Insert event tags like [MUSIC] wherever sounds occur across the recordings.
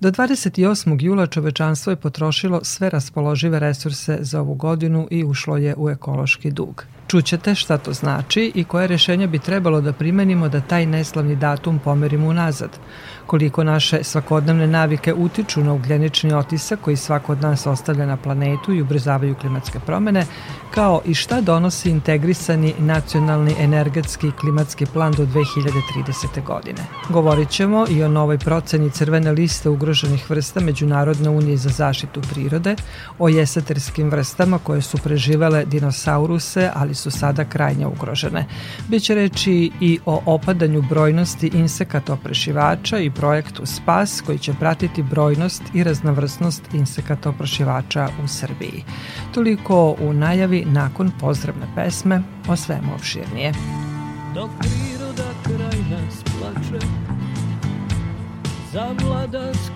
Do 28. jula čovečanstvo je potrošilo sve raspoložive resurse za ovu godinu i ušlo je u ekološki dug. Čućete šta to znači i koje rešenja bi trebalo da primenimo da taj neslavni datum pomerimo unazad koliko naše svakodnevne navike utiču na ugljenični otisak koji svako od nas ostavlja na planetu i ubrzavaju klimatske promene, kao i šta donosi integrisani nacionalni energetski klimatski plan do 2030. godine. Govorit ćemo i o novoj proceni crvene liste ugroženih vrsta Međunarodne unije za zaštitu prirode, o jesaterskim vrstama koje su preživele dinosauruse, ali su sada krajnje ugrožene. Biće reći i o opadanju brojnosti insekata oprešivača i projektu SPAS koji će pratiti brojnost i raznovrsnost insekata oprašivača u Srbiji. Toliko u najavi nakon pozdravne pesme o svemu opširnije. Dok priroda kraj nas plače za vladarskim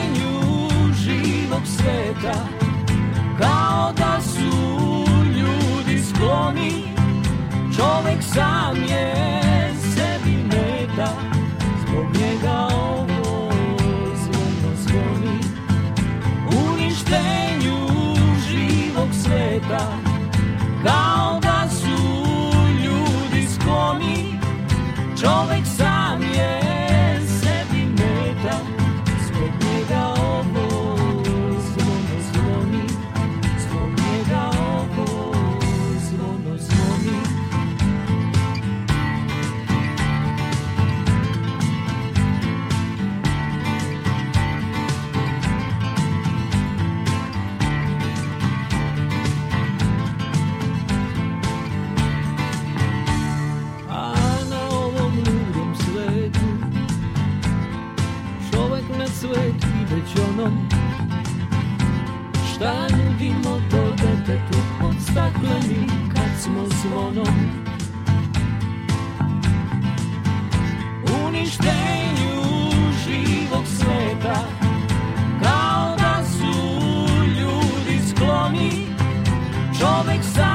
sveta Kao da su ljudi skloni Čovek sam je ćonom Šta nudimo to detetu od stakleni kad smo zvonom Uništenju živog sveta Kao da su ljudi skloni. Čovek sam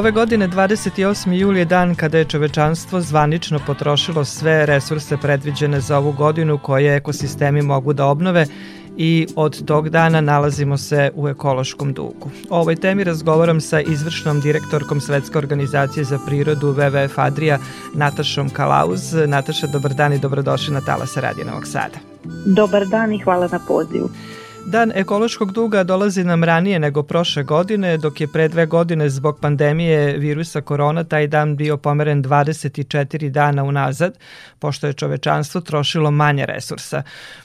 Ove godine 28. juli je dan kada je čovečanstvo zvanično potrošilo sve resurse predviđene za ovu godinu koje ekosistemi mogu da obnove i od tog dana nalazimo se u ekološkom dugu. O ovoj temi razgovaram sa izvršnom direktorkom Svetske organizacije za prirodu WWF Adria Natašom Kalauz. Nataša, dobar dan i dobrodošli na Talasa Radija Novog Sada. Dobar dan i hvala na pozivu. Dan ekološkog duga dolazi nam ranije nego prošle godine, dok je pre dve godine zbog pandemije virusa korona taj dan bio pomeren 24 dana unazad, pošto je čovečanstvo trošilo manje resursa.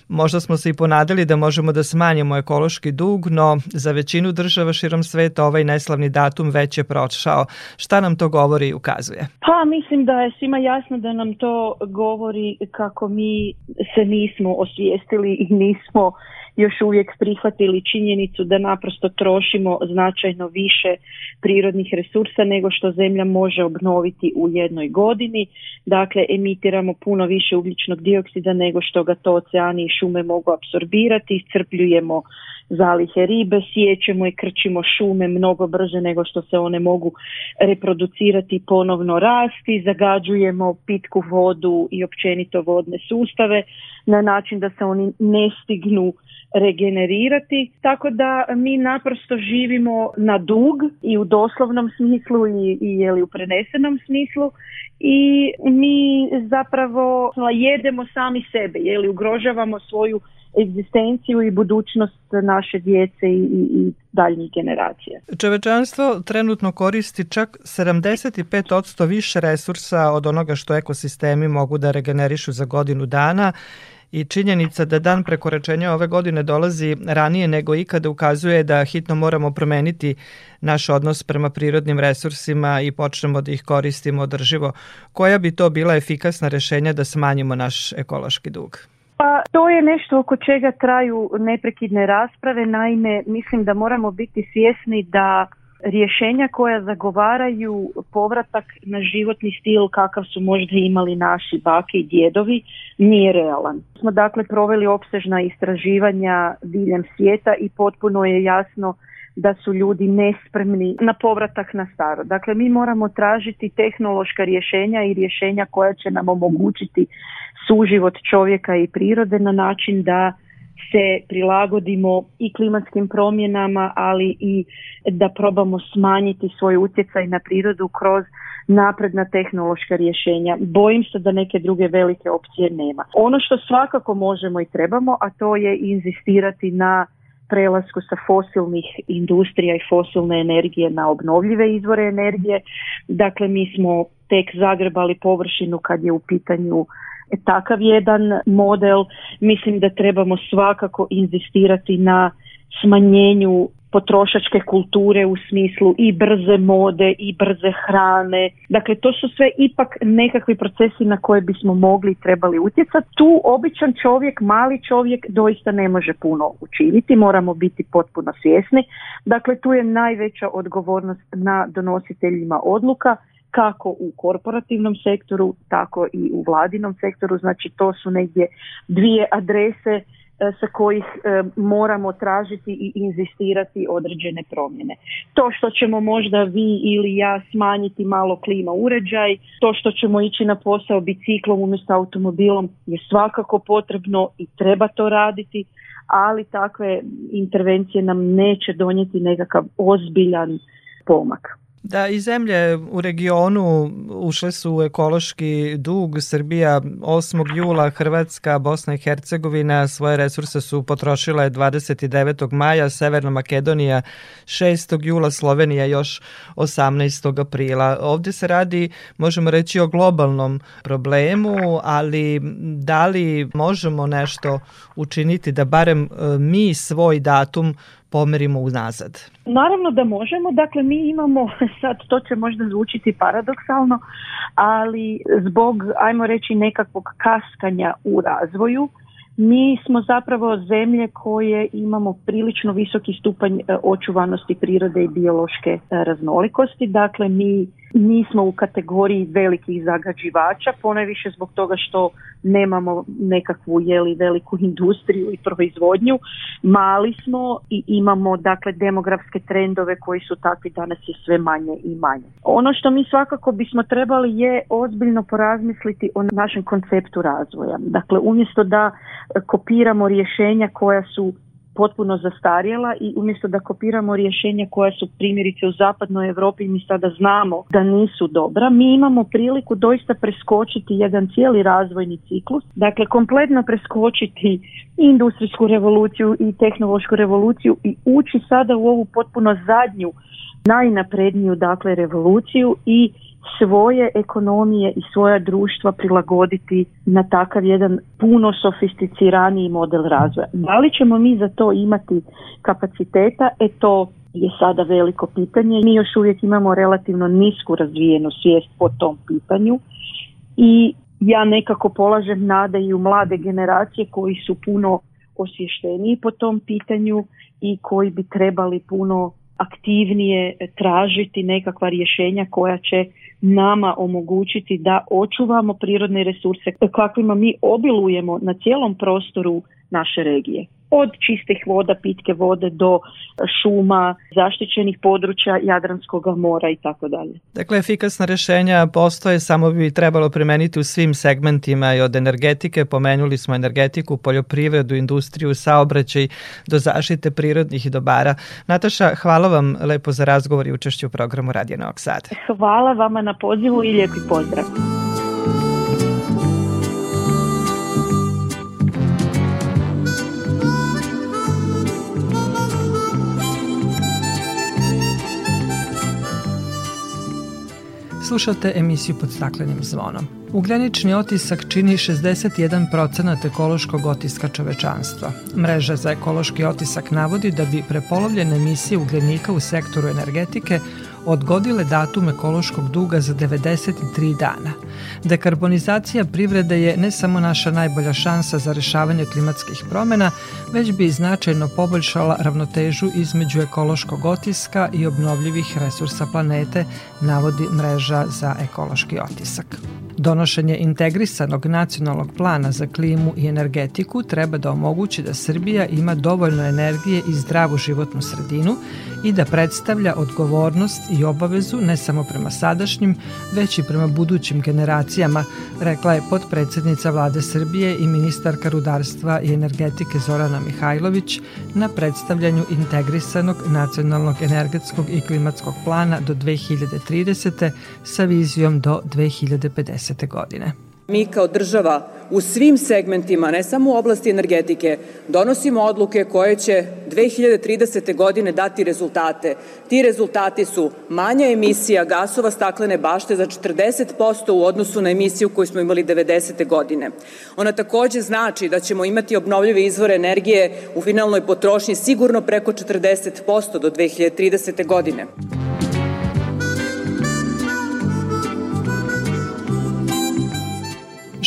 Možda smo se i ponadali da možemo da smanjimo ekološki dug, no za većinu država širom sveta ovaj neslavni datum već je prošao. Šta nam to govori i ukazuje? Pa mislim da je svima jasno da nam to govori kako mi se nismo osvijestili i nismo još uvijek prihvatili činjenicu da naprosto trošimo značajno više prirodnih resursa nego što zemlja može obnoviti u jednoj godini. Dakle, emitiramo puno više ugljičnog dioksida nego što ga to oceani i šume mogu apsorbirati, iscrpljujemo zalihe ribe, sjećemo i krčimo šume mnogo brže nego što se one mogu reproducirati ponovno rasti, zagađujemo pitku vodu i općenito vodne sustave na način da se oni ne stignu regenerirati, tako da mi naprosto živimo na dug i u doslovnom smislu i, i je li u prenesenom smislu. I mi zapravo jedemo sami sebe, je li ugrožavamo svoju egzistenciju i budućnost naše djece i, i daljnjih generacija. Čovečanstvo trenutno koristi čak 75% više resursa od onoga što ekosistemi mogu da regenerišu za godinu dana i činjenica da dan prekoračenja ove godine dolazi ranije nego ikada ukazuje da hitno moramo promeniti naš odnos prema prirodnim resursima i počnemo da ih koristimo održivo. Koja bi to bila efikasna rešenja da smanjimo naš ekološki dug? Pa to je nešto oko čega traju neprekidne rasprave. Naime, mislim da moramo biti svjesni da rješenja koja zagovaraju povratak na životni stil kakav su možda imali naši bake i djedovi nije realan. Smo dakle proveli opsežna istraživanja diljem svijeta i potpuno je jasno da su ljudi nespremni na povratak na staro. Dakle, mi moramo tražiti tehnološka rješenja i rješenja koja će nam omogućiti suživot čovjeka i prirode na način da se prilagodimo i klimatskim promjenama, ali i da probamo smanjiti svoj utjecaj na prirodu kroz napredna tehnološka rješenja. Bojim se da neke druge velike opcije nema. Ono što svakako možemo i trebamo, a to je inzistirati na prelasku sa fosilnih industrija i fosilne energije na obnovljive izvore energije. Dakle, mi smo tek zagrebali površinu kad je u pitanju takav jedan model. Mislim da trebamo svakako inzistirati na smanjenju potrošačke kulture u smislu i brze mode i brze hrane. Dakle, to su sve ipak nekakvi procesi na koje bismo mogli i trebali utjecati. Tu običan čovjek, mali čovjek doista ne može puno učiniti, moramo biti potpuno svjesni. Dakle, tu je najveća odgovornost na donositeljima odluka kako u korporativnom sektoru, tako i u vladinom sektoru. Znači to su negdje dvije adrese e, sa kojih e, moramo tražiti i inzistirati određene promjene. To što ćemo možda vi ili ja smanjiti malo klima uređaj, to što ćemo ići na posao biciklom umjesto automobilom je svakako potrebno i treba to raditi, ali takve intervencije nam neće donijeti nekakav ozbiljan pomak. Da, i zemlje u regionu ušle su u ekološki dug. Srbija 8. jula, Hrvatska, Bosna i Hercegovina svoje resurse su potrošile 29. maja, Severna Makedonija 6. jula, Slovenija još 18. aprila. Ovdje se radi, možemo reći, o globalnom problemu, ali da li možemo nešto učiniti da barem e, mi svoj datum pomerimo unazad? Naravno da možemo, dakle mi imamo, [LAUGHS] sad to će možda zvučiti paradoksalno, ali zbog, ajmo reći, nekakvog kaskanja u razvoju, mi smo zapravo zemlje koje imamo prilično visoki stupanj e, očuvanosti prirode i biološke e, raznolikosti. Dakle, mi nismo u kategoriji velikih zagađivača, ponajviše zbog toga što nemamo nekakvu jeli veliku industriju i proizvodnju. Mali smo i imamo dakle demografske trendove koji su takvi danas je sve manje i manje. Ono što mi svakako bismo trebali je ozbiljno porazmisliti o našem konceptu razvoja. Dakle, umjesto da kopiramo rješenja koja su potpuno zastarjela i umjesto da kopiramo rješenja koja su primjerice u zapadnoj Europi mi sada znamo da nisu dobra, mi imamo priliku doista preskočiti jedan cijeli razvojni ciklus, dakle kompletno preskočiti industrijsku revoluciju i tehnološku revoluciju i ući sada u ovu potpuno zadnju najnapredniju dakle revoluciju i svoje ekonomije i svoja društva prilagoditi na takav jedan puno sofisticiraniji model razvoja. Da li ćemo mi za to imati kapaciteta? E to je sada veliko pitanje. Mi još uvijek imamo relativno nisku razvijenu svijest po tom pitanju i ja nekako polažem nade i u mlade generacije koji su puno osvješteniji po tom pitanju i koji bi trebali puno aktivnije tražiti nekakva rješenja koja će nama omogućiti da očuvamo prirodne resurse kakvima mi obilujemo na cijelom prostoru naše regije od čistih voda, pitke vode do šuma, zaštićenih područja Jadranskog mora i tako dalje. Dakle, efikasna rešenja postoje, samo bi trebalo primeniti u svim segmentima i od energetike, pomenuli smo energetiku, poljoprivredu, industriju, saobraćaj, do zaštite prirodnih dobara. Nataša, hvala vam lepo za razgovor i učešću u programu Radija Novog Sada. Hvala vama na pozivu i lijepi pozdrav. Slušate emisiju pod staklenim zvonom. Ugljenični otisak čini 61% ekološkog otiska čovečanstva. Mreža za ekološki otisak navodi da bi prepolovljene emisije ugljenika u sektoru energetike odgodile datum ekološkog duga za 93 dana. Dekarbonizacija privrede je ne samo naša najbolja šansa za rešavanje klimatskih promena, već bi značajno poboljšala ravnotežu između ekološkog otiska i obnovljivih resursa planete, navodi mreža za ekološki otisak. Donošenje integrisanog nacionalnog plana za klimu i energetiku treba da omogući da Srbija ima dovoljno energije i zdravu životnu sredinu i da predstavlja odgovornost i obavezu ne samo prema sadašnjim, već i prema budućim generacijama, rekla je potpredsednica vlade Srbije i ministarka rudarstva i energetike Zorana Mihajlović na predstavljanju integrisanog nacionalnog energetskog i klimatskog plana do 2030. sa vizijom do 2050. godine. Mi kao država u svim segmentima, ne samo u oblasti energetike, donosimo odluke koje će 2030. godine dati rezultate. Ti rezultati su manja emisija gasova staklene bašte za 40% u odnosu na emisiju koju smo imali 90. godine. Ona takođe znači da ćemo imati obnovljive izvore energije u finalnoj potrošnji sigurno preko 40% do 2030. godine.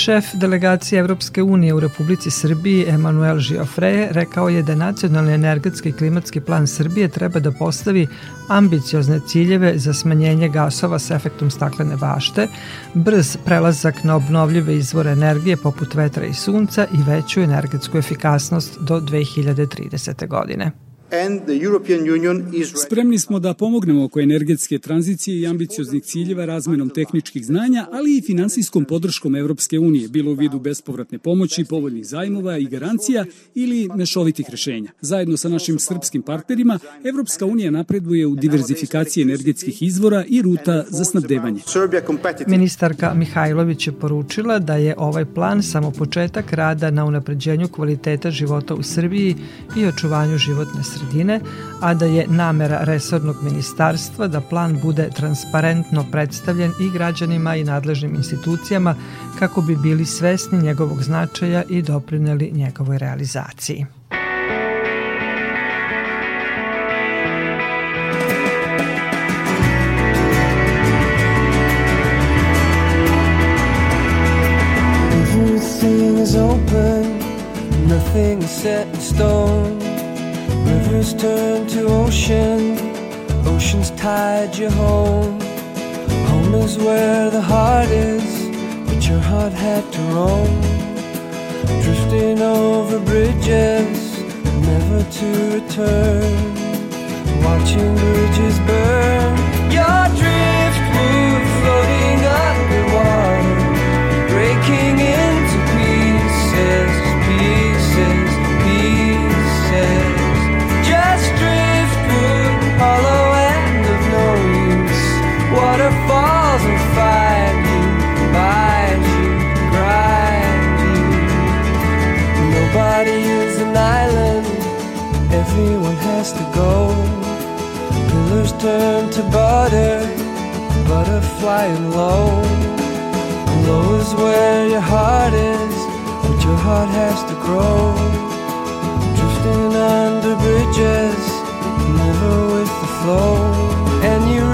Šef delegacije Evropske unije u Republici Srbiji Emanuel Giofre rekao je da nacionalni energetski klimatski plan Srbije treba da postavi ambiciozne ciljeve za smanjenje gasova sa efektom staklene bašte, brz prelazak na obnovljive izvore energije poput vetra i sunca i veću energetsku efikasnost do 2030. godine. Spremni smo da pomognemo oko energetske tranzicije i ambicioznih ciljeva razmenom tehničkih znanja, ali i finansijskom podrškom Evropske unije, bilo u vidu bespovratne pomoći, povoljnih zajmova i garancija ili mešovitih rešenja. Zajedno sa našim srpskim partnerima, Evropska unija napreduje u diverzifikaciji energetskih izvora i ruta za snabdevanje. Ministarka Mihajlović je poručila da je ovaj plan samo početak rada na unapređenju kvaliteta života u Srbiji i očuvanju životne sredine sredine, a da je namera resornog ministarstva da plan bude transparentno predstavljen i građanima i nadležnim institucijama kako bi bili svesni njegovog značaja i doprineli njegovoj realizaciji. Nothing is set in stone. Rivers turn to ocean, ocean's tide you home. Home is where the heart is, but your heart had to roam. Drifting over bridges, never to return. Watching bridges burn, your driftwood floating underwater, breaking into everyone has to go. Pillars turn to butter, butterfly and low. Low is where your heart is, but your heart has to grow. Drifting under bridges never with the flow. And you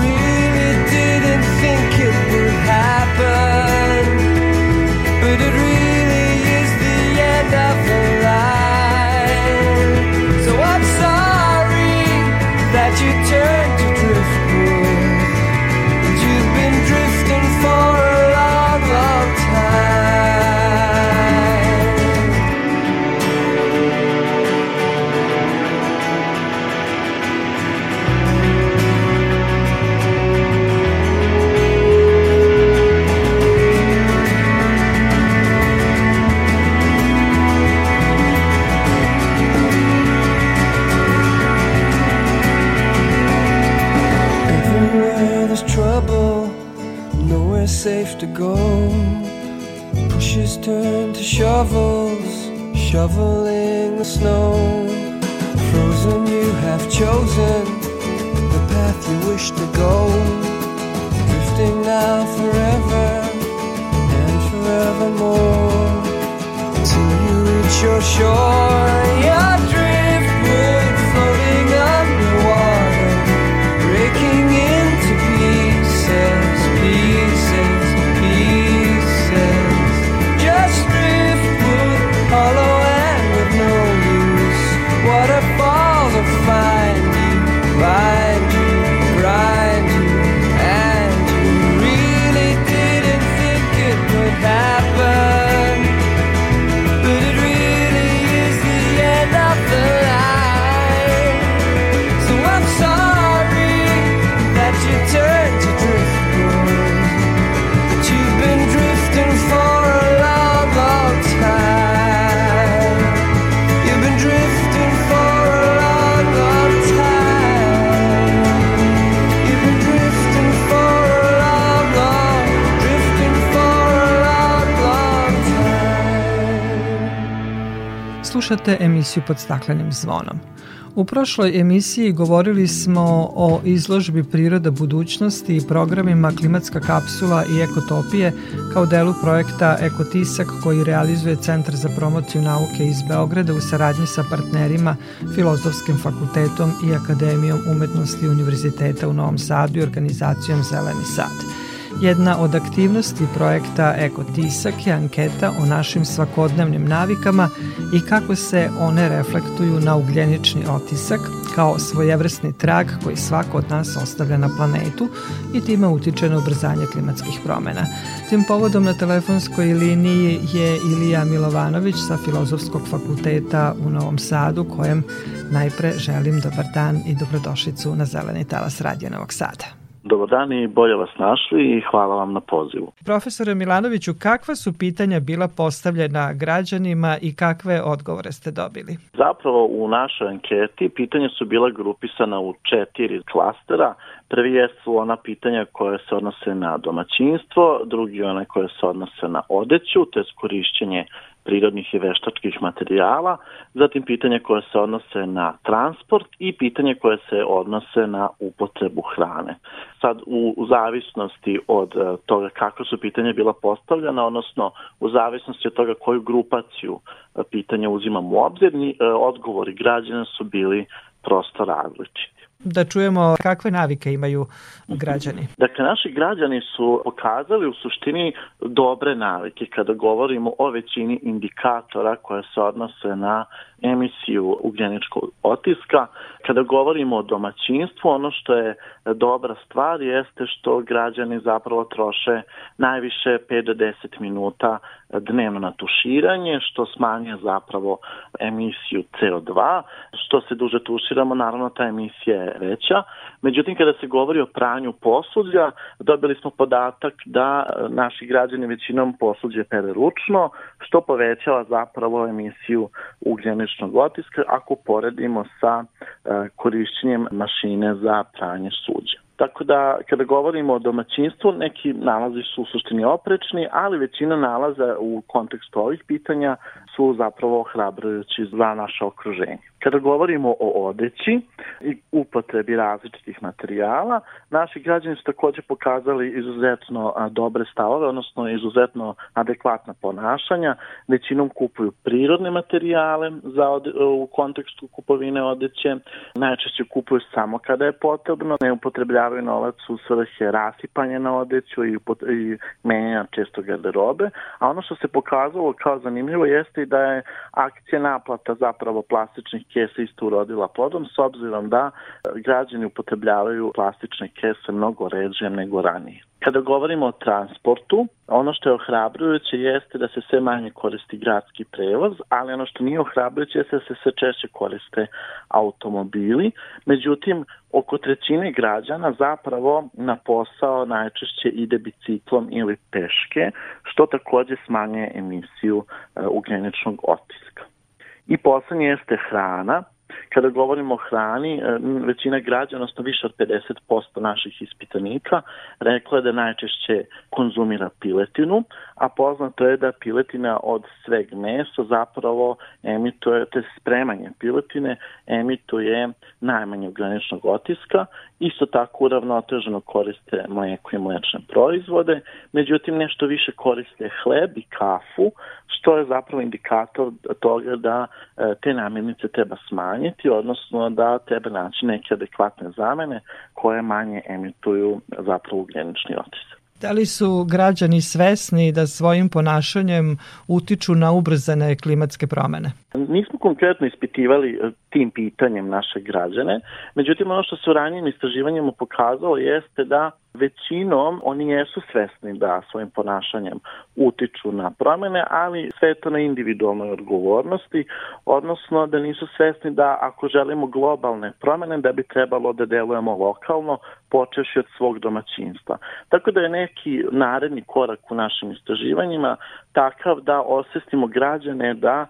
go. Pushes turn to shovels, shoveling the snow. Frozen, you have chosen the path you wish to go. Drifting now forever and forevermore. Till you reach your shore, your Slušate emisiju pod staklenim zvonom. U prošloj emisiji govorili smo o izložbi Priroda budućnosti i programima Klimatska kapsula i Ekotopije kao delu projekta Ekotisak koji realizuje Centar za promociju nauke iz Beograda u saradnji sa partnerima Filozofskim fakultetom i Akademijom umetnosti Univerziteta u Novom Sadu i organizacijom Zeleni Sad. Jedna od aktivnosti projekta Ekotisak je anketa o našim svakodnevnim navikama i kako se one reflektuju na ugljenični otisak kao svojevrsni trag koji svako od nas ostavlja na planetu i time utiče na ubrzanje klimatskih promena. Tim povodom na telefonskoj liniji je Ilija Milovanović sa Filozofskog fakulteta u Novom Sadu kojem najpre želim dobar dan i dobrodošlicu na Zeleni talas Radio Novog Sada. Dobar dan i bolje vas našli i hvala vam na pozivu. Profesore Milanoviću, kakva su pitanja bila postavljena građanima i kakve odgovore ste dobili? Zapravo u našoj anketi pitanja su bila grupisana u četiri klastera. Prvi su ona pitanja koje se odnose na domaćinstvo, drugi one koje se odnose na odeću, to je korišćenje prirodnih i veštačkih materijala, zatim pitanja koje se odnose na transport i pitanje koje se odnose na upotrebu hrane. Sad u, zavisnosti od uh, toga kako su pitanja bila postavljena, odnosno u zavisnosti od toga koju grupaciju uh, pitanja uzimamo u obzir, uh, odgovori građana su bili prosto različiti da čujemo kakve navike imaju građani. [LAUGHS] Dakle, naši građani su pokazali u suštini dobre navike kada govorimo o većini indikatora koje se odnose na emisiju ugljeničkog otiska. Kada govorimo o domaćinstvu, ono što je dobra stvar jeste što građani zapravo troše najviše 5 do 10 minuta dnevno na tuširanje, što smanje zapravo emisiju CO2. Što se duže tuširamo, naravno ta emisija je veća. Međutim, kada se govori o pranju posuđa, dobili smo podatak da naši građani većinom posuđe pere ručno, što povećava zapravo emisiju ugljeničnog otiska ako poredimo sa korišćenjem mašine za pranje suđa. Tako da, kada govorimo o domaćinstvu, neki nalazi su u suštini oprečni, ali većina nalaza u kontekstu ovih pitanja su zapravo ohrabrujući za naše okruženje. Kada govorimo o odeći i upotrebi različitih materijala, naši građani su takođe pokazali izuzetno dobre stavove, odnosno izuzetno adekvatna ponašanja. Većinom kupuju prirodne materijale za ode, u kontekstu kupovine odeće. Najčešće kupuju samo kada je potrebno, ne upotrebljavaju novac u svrhe rasipanja na odeću i, i menjanja često garderobe. A ono što se pokazalo kao zanimljivo jeste i da je akcija naplata zapravo plastičnih kesa isto urodila plodom s obzirom da građani upotrebljavaju plastične kese mnogo ređe nego ranije. Kada govorimo o transportu, ono što je ohrabrujuće jeste da se sve manje koristi gradski prevoz, ali ono što nije ohrabrujuće jeste da se sve češće koriste automobili. Međutim, oko trećine građana zapravo na posao najčešće ide biciklom ili peške, što takođe smanje emisiju ugljeničnog otiska. I poslednje jeste hrana. Kada govorimo o hrani, e, većina građana, odnosno više od 50% naših ispitanika, rekla je da najčešće konzumira piletinu, a poznato je da piletina od sveg mesa zapravo emituje, te spremanje piletine emituje najmanje graničnog otiska, isto tako uravnoteženo koriste mleko i mlečne proizvode, međutim nešto više koriste hleb i kafu, što je zapravo indikator toga da e, te namirnice treba smanjiti, odnosno da treba naći neke adekvatne zamene koje manje emituju zapravo ugljenični otisak. Da li su građani svesni da svojim ponašanjem utiču na ubrzane klimatske promene? Nismo konkretno ispitivali e, tim pitanjem naše građane, međutim ono što se u ranijim istraživanjima pokazalo jeste da većinom oni jesu svesni da svojim ponašanjem utiču na promene, ali sve to na individualnoj odgovornosti, odnosno da nisu svesni da ako želimo globalne promene, da bi trebalo da delujemo lokalno, počeši od svog domaćinstva. Tako da je neki naredni korak u našim istraživanjima takav da osvestimo građane da e,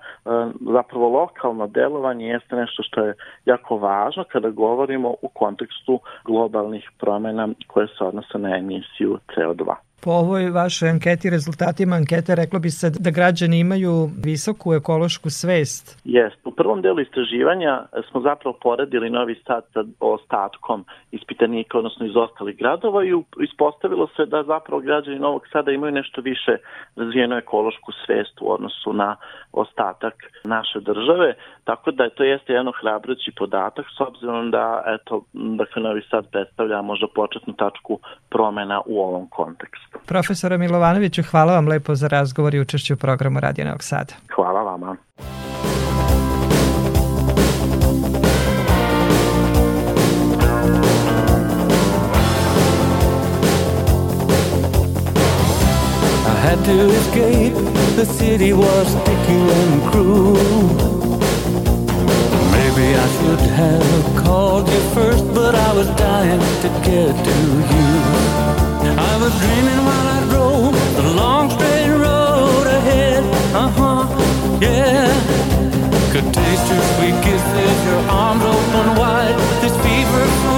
zapravo lokalno delovanje jeste nešto što je jako važno kada govorimo u kontekstu globalnih promena koje se odnose na emisiju CO2. Po ovoj vašoj anketi, rezultatima ankete, reklo bi se da građani imaju visoku ekološku svest. Jest. U prvom delu istraživanja smo zapravo poredili Novi Sad sa ostatkom ispitanika, odnosno iz ostalih gradova i ispostavilo se da zapravo građani Novog Sada imaju nešto više razvijenu ekološku svest u odnosu na ostatak naše države, tako da to jeste jedno hrabrući podatak s obzirom da eto, dakle, Novi Sad predstavlja možda početnu tačku promena u ovom kontekstu. Profesora Milovanoviću, hvala vam lepo za razgovor i učešću u programu Radio Novog Sada. Hvala vama. I had to escape, the city was sticky and cruel. Maybe I should have called you first, but I was dying to get to you. I was dreaming Uh huh, yeah. Could taste your sweet kisses, your arms open wide. This fever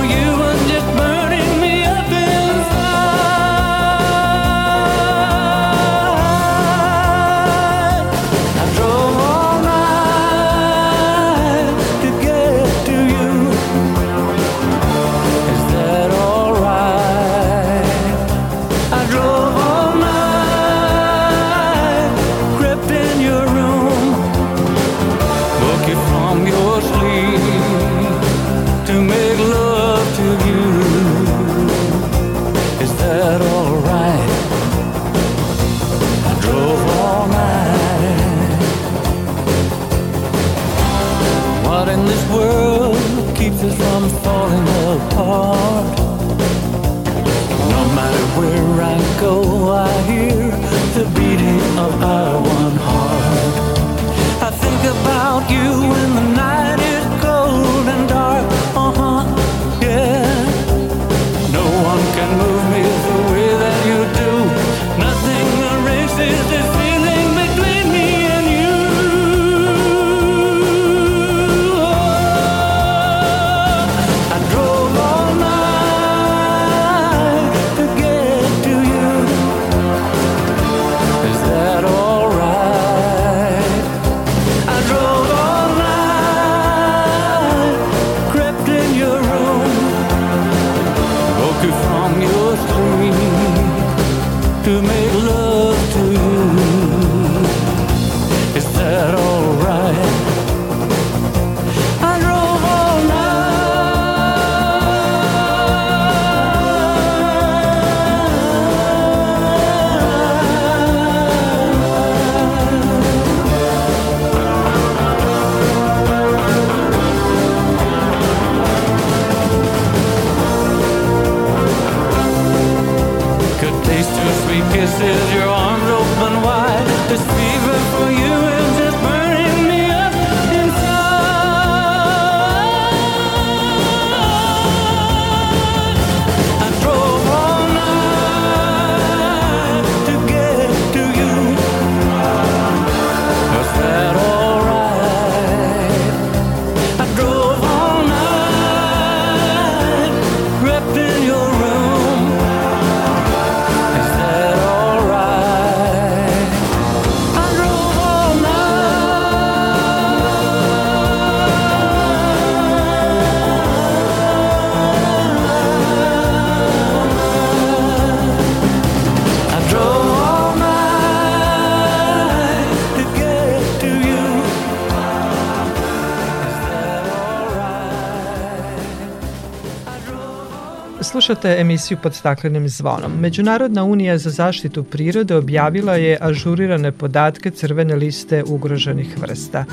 Slušate emisiju pod staklenim zvonom. Međunarodna unija za zaštitu prirode objavila je ažurirane podatke crvene liste ugroženih vrsta.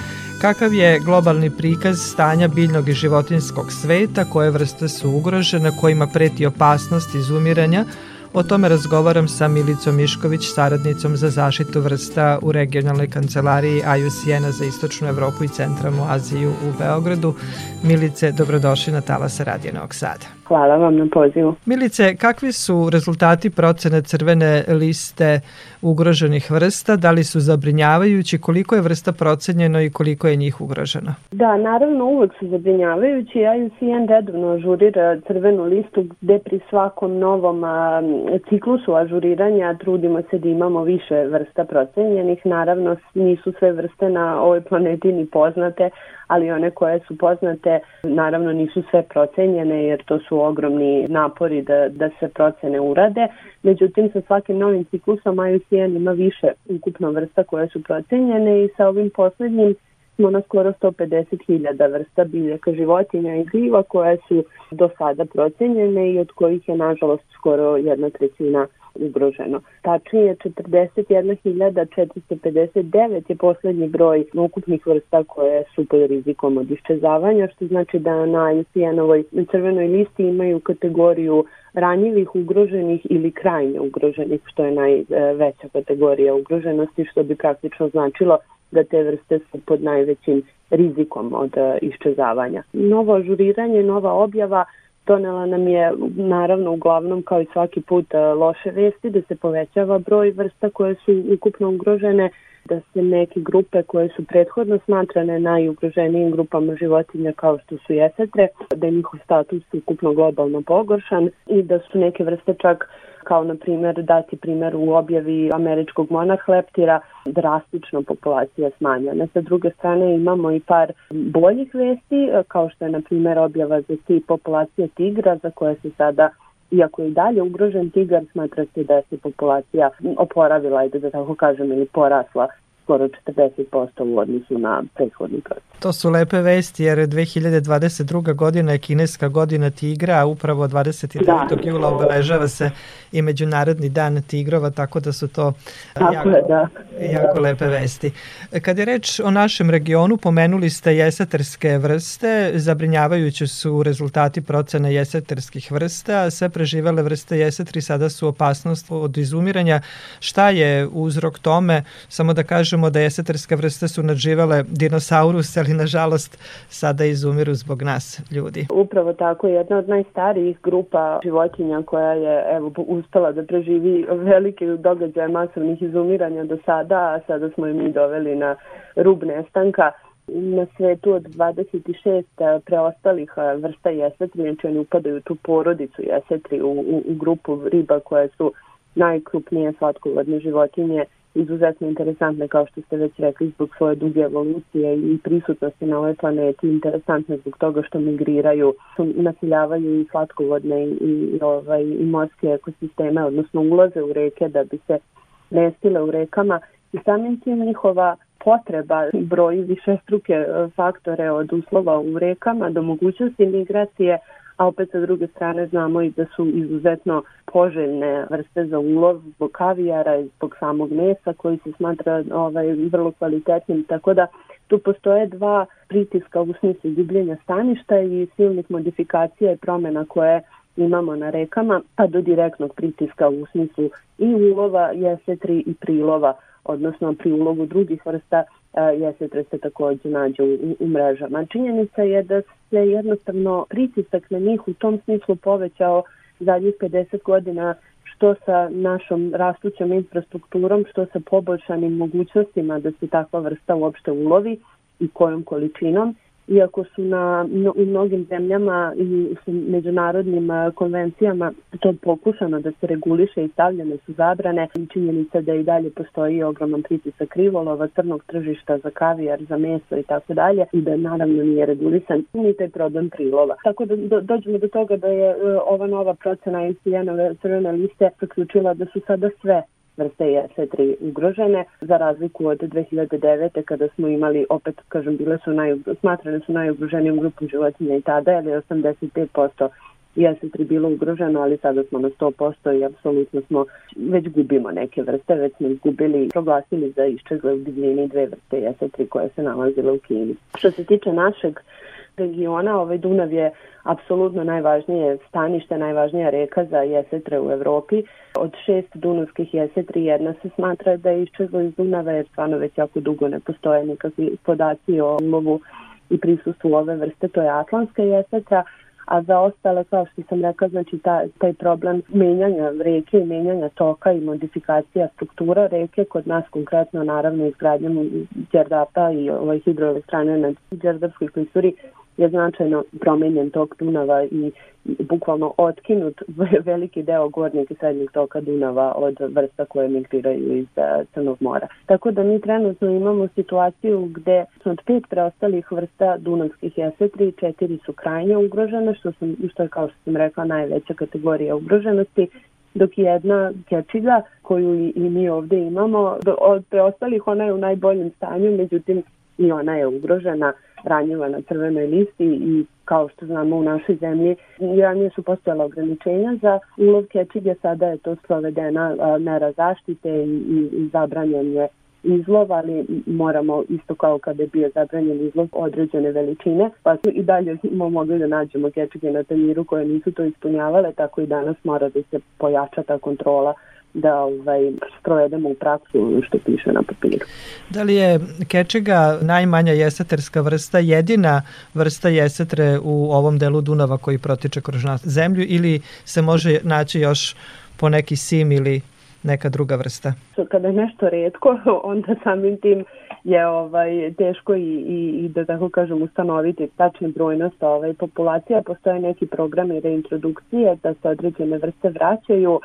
Kakav je globalni prikaz stanja biljnog i životinskog sveta, koje vrste su ugrožene, kojima preti opasnost izumiranja, O tome razgovaram sa Milicom Mišković, saradnicom za zaštitu vrsta u regionalnoj kancelariji IUCN-a za Istočnu Evropu i Centralnu Aziju u Beogradu. Milice, dobrodošli na Talasa Radio Novog Sada. Hvala vam na pozivu. Milice, kakvi su rezultati procene crvene liste ugroženih vrsta? Da li su zabrinjavajući? Koliko je vrsta procenjeno i koliko je njih ugroženo? Da, naravno uvek su zabrinjavajući. IUCN redovno ažurira crvenu listu gde pri svakom novom a, ciklusu ažuriranja trudimo se da imamo više vrsta procenjenih. Naravno nisu sve vrste na ovoj planeti ni poznate, ali one koje su poznate naravno nisu sve procenjene jer to su ogromni napori da, da se procene urade. Međutim, sa svakim novim ciklusom IUCN ima više ukupno vrsta koje su procenjene i sa ovim poslednjim smo na skoro 150.000 vrsta biljaka, životinja i gljiva koje su do sada procenjene i od kojih je nažalost skoro jedna trećina ugroženo. Tačnije 41.459 je poslednji broj ukupnih vrsta koje su pod rizikom od iščezavanja, što znači da na IUCN-ovoj crvenoj listi imaju kategoriju ranjivih, ugroženih ili krajnje ugroženih, što je najveća kategorija ugroženosti, što bi praktično značilo da te vrste su pod najvećim rizikom od iščezavanja. Novo ažuriranje, nova objava donela nam je naravno uglavnom kao i svaki put e, loše vesti da se povećava broj vrsta koje su ukupno ugrožene, da se neke grupe koje su prethodno smatrane najugroženijim grupama životinja kao što su jesetre, da je njihov status ukupno globalno pogoršan i da su neke vrste čak kao na primjer dati primjer u objavi američkog monarhleptira drastično populacija smanjena. Sa druge strane imamo i par boljih vesti kao što je na primjer objava za ti populacije tigra za koje se sada iako je i dalje ugrožen tigar, smatra se da se populacija oporavila, da tako kažem, ili porasla skoro 40% u odnosu na prethodni proces. To su lepe vesti jer 2022. godina je kineska godina tigra, a upravo 29. Da. jula obeležava se i Međunarodni dan tigrova, tako da su to tako jako, je, da. jako lepe vesti. Kad je reč o našem regionu, pomenuli ste jeseterske vrste, zabrinjavajući su rezultati procene jeseterskih vrsta, sve preživele vrste jesetri sada su opasnost od izumiranja. Šta je uzrok tome? Samo da kažemo da jeseterske vrste su nadživale dinosaurus, ali nažalost sada izumiru zbog nas, ljudi. Upravo tako, jedna od najstarijih grupa životinja koja je evo, uspela da preživi velike događaje masovnih izumiranja do sada, a sada smo i mi doveli na rub nestanka na svetu od 26 preostalih vrsta jesetri, znači oni upadaju tu porodicu jesetri u, u, u grupu riba koje su najkrupnije slatkovodne životinje izuzetno interesantne, kao što ste već rekli, zbog svoje duge evolucije i prisutnosti na ovoj planeti, interesantne zbog toga što migriraju, nasiljavaju i slatkovodne i, i, ovaj, i morske ekosisteme, odnosno ulaze u reke da bi se mestile u rekama. I samim tim njihova potreba broji više struke e, faktore od uslova u rekama do mogućnosti migracije a opet sa druge strane znamo i da su izuzetno poželjne vrste za ulov zbog kavijara i zbog samog mesa koji se smatra ovaj, vrlo kvalitetnim, tako da tu postoje dva pritiska u smislu gubljenja staništa i silnih modifikacija i promena koje imamo na rekama, pa do direktnog pritiska u smislu i ulova jesetri i prilova, odnosno pri ulogu drugih vrsta jesetre se takođe nađu u, u mrežama. Činjenica je da se jednostavno pritisak na njih u tom smislu povećao zadnjih 50 godina što sa našom rastućom infrastrukturom, što sa poboljšanim mogućnostima da se takva vrsta uopšte ulovi i kojom količinom iako su na, u mnogim zemljama i u međunarodnim konvencijama to pokušano da se reguliše i stavljene su zabrane činjenica da i dalje postoji ogroman pritisak krivolova, crnog tržišta za kavijar, za meso i tako dalje i da naravno nije regulisan ni taj problem prilova. Tako da do, dođemo do toga da je e, ova nova procena ICN-ove crvene liste zaključila da su sada sve vrste JS3 ugrožene, za razliku od 2009. kada smo imali, opet kažem, bile su naj, smatrane su najugroženijom grupom životinja i tada, ali 85% jesetri bilo ugroženo, ali sada smo na 100% i apsolutno smo, već gubimo neke vrste, već smo izgubili, proglasili za iščegle u divljini dve vrste jesetri koje se nalazile u Kini. Što se tiče našeg regiona, ovaj Dunav je apsolutno najvažnije stanište, najvažnija reka za jesetre u Evropi. Od šest dunavskih jesetri jedna se smatra da je iščezlo iz Dunava jer stvarno već jako dugo ne postoje nikakvi podaci o ulovu i prisustvu ove vrste, to je Atlantska jesetra, a za ostale, kao što sam rekla, znači ta, taj problem menjanja reke i menjanja toka i modifikacija struktura reke, kod nas konkretno naravno izgradnjom Đerdapa i ovaj hidroelektrane na Đerdapskoj klisuri je značajno promenjen tok Dunava i bukvalno otkinut [LAUGHS] veliki deo gornjeg i srednjeg toka Dunava od vrsta koje migriraju iz eh, Crnog mora. Tako da mi trenutno imamo situaciju gde od pet preostalih vrsta dunavskih jesetri, četiri su krajnje ugrožene, što, sam, što je kao što sam rekla najveća kategorija ugroženosti, dok jedna kečiga koju i, i mi ovde imamo, od preostalih ona je u najboljem stanju, međutim i ona je ugrožena ranjiva na crvenoj listi i kao što znamo u našoj zemlji ranije su postojala ograničenja za ulov kečige, sada je to sprovedena mera zaštite i, i, i zabranjen je izlov, ali moramo isto kao kada je bio zabranjen izlov određene veličine, pa i dalje smo mogli da nađemo kečige na tanjiru koje nisu to ispunjavale, tako i danas mora da se pojača ta kontrola da ovaj, sprovedemo u praksu što piše na papiru. Da li je kečega najmanja jeseterska vrsta jedina vrsta jesetre u ovom delu Dunava koji protiče kroz zemlju ili se može naći još po neki sim ili neka druga vrsta? Kada je nešto redko, [LAUGHS] onda samim tim je ovaj teško i, i, i da tako kažem ustanoviti tačni brojnost ovaj populacija. Postoje neki programi reintrodukcije da se određene vrste vraćaju,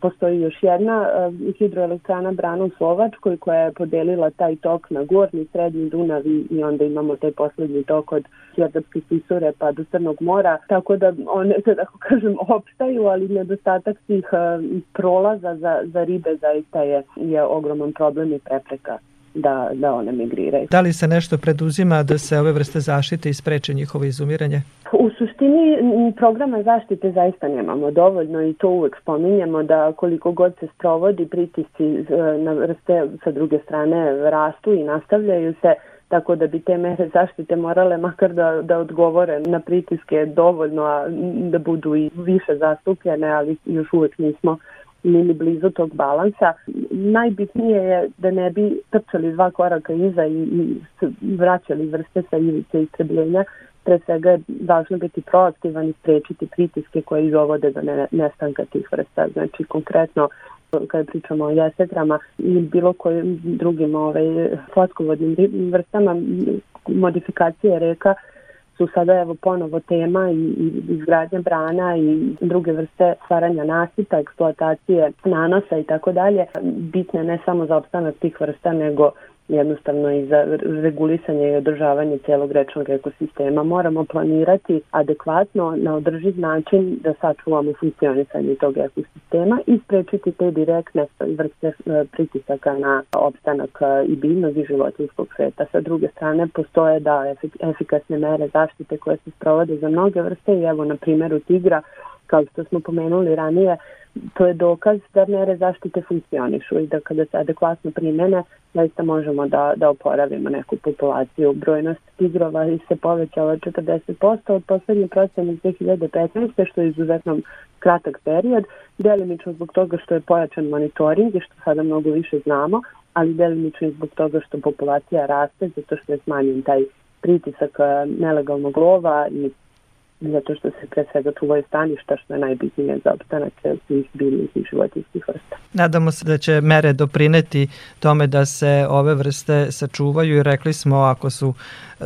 postoji još jedna uh, hidroelektrana Brana u Slovačkoj koja je podelila taj tok na gornji, srednji Dunav i, onda imamo taj poslednji tok od Sjerdapske Sisure pa do Crnog mora, tako da one, [LAUGHS] da tako kažem, opstaju, ali nedostatak tih uh, prolaza za, za ribe zaista je, je ogroman problem i prepreka da, da one migriraju. Da li se nešto preduzima da se ove vrste zaštite i spreče njihovo izumiranje? U suštini programa zaštite zaista nemamo dovoljno i to uvek spominjemo da koliko god se sprovodi pritisci na vrste sa druge strane rastu i nastavljaju se tako da bi te mere zaštite morale makar da, da odgovore na pritiske dovoljno, a da budu i više zastupljene, ali još uvek nismo ili blizu tog balansa. Najbitnije je da ne bi trčali dva koraka iza i, i vraćali vrste sa ivice istrebljenja, pre svega je važno biti proaktivan i sprečiti pritiske koje dovode do nestanka tih vrsta. Znači konkretno kada pričamo o jesetrama i bilo kojim drugim ovaj, slatkovodnim vrstama modifikacije reka su sada evo ponovo tema i, i izgradnja brana i druge vrste stvaranja nasipa, eksploatacije nanosa i tako dalje, bitne ne samo za opstanak tih vrsta, nego jednostavno i za regulisanje i održavanje celog rečnog ekosistema. Moramo planirati adekvatno na održiv način da sačuvamo funkcionisanje tog ekosistema i sprečiti te direktne vrste e, pritisaka na opstanak e, i biljnog i životinskog sveta. Sa druge strane, postoje da efikasne mere zaštite koje se sprovode za mnoge vrste i evo na primjeru tigra kao što smo pomenuli ranije, to je dokaz da mere zaštite funkcionišu i da kada se adekvatno primene, zaista možemo da, da oporavimo neku populaciju. Brojnost tigrova se povećala 40% od poslednje procene 2015. što je izuzetno kratak period, delimično zbog toga što je pojačan monitoring i što sada mnogo više znamo, ali delimično i zbog toga što populacija raste, zato što je smanjen taj pritisak eh, nelegalnog lova i zato što se pre svega čuvaju staništa što je najbitnije za opstanak svih biljnih i životinskih vrsta. Nadamo se da će mere doprineti tome da se ove vrste sačuvaju i rekli smo ako su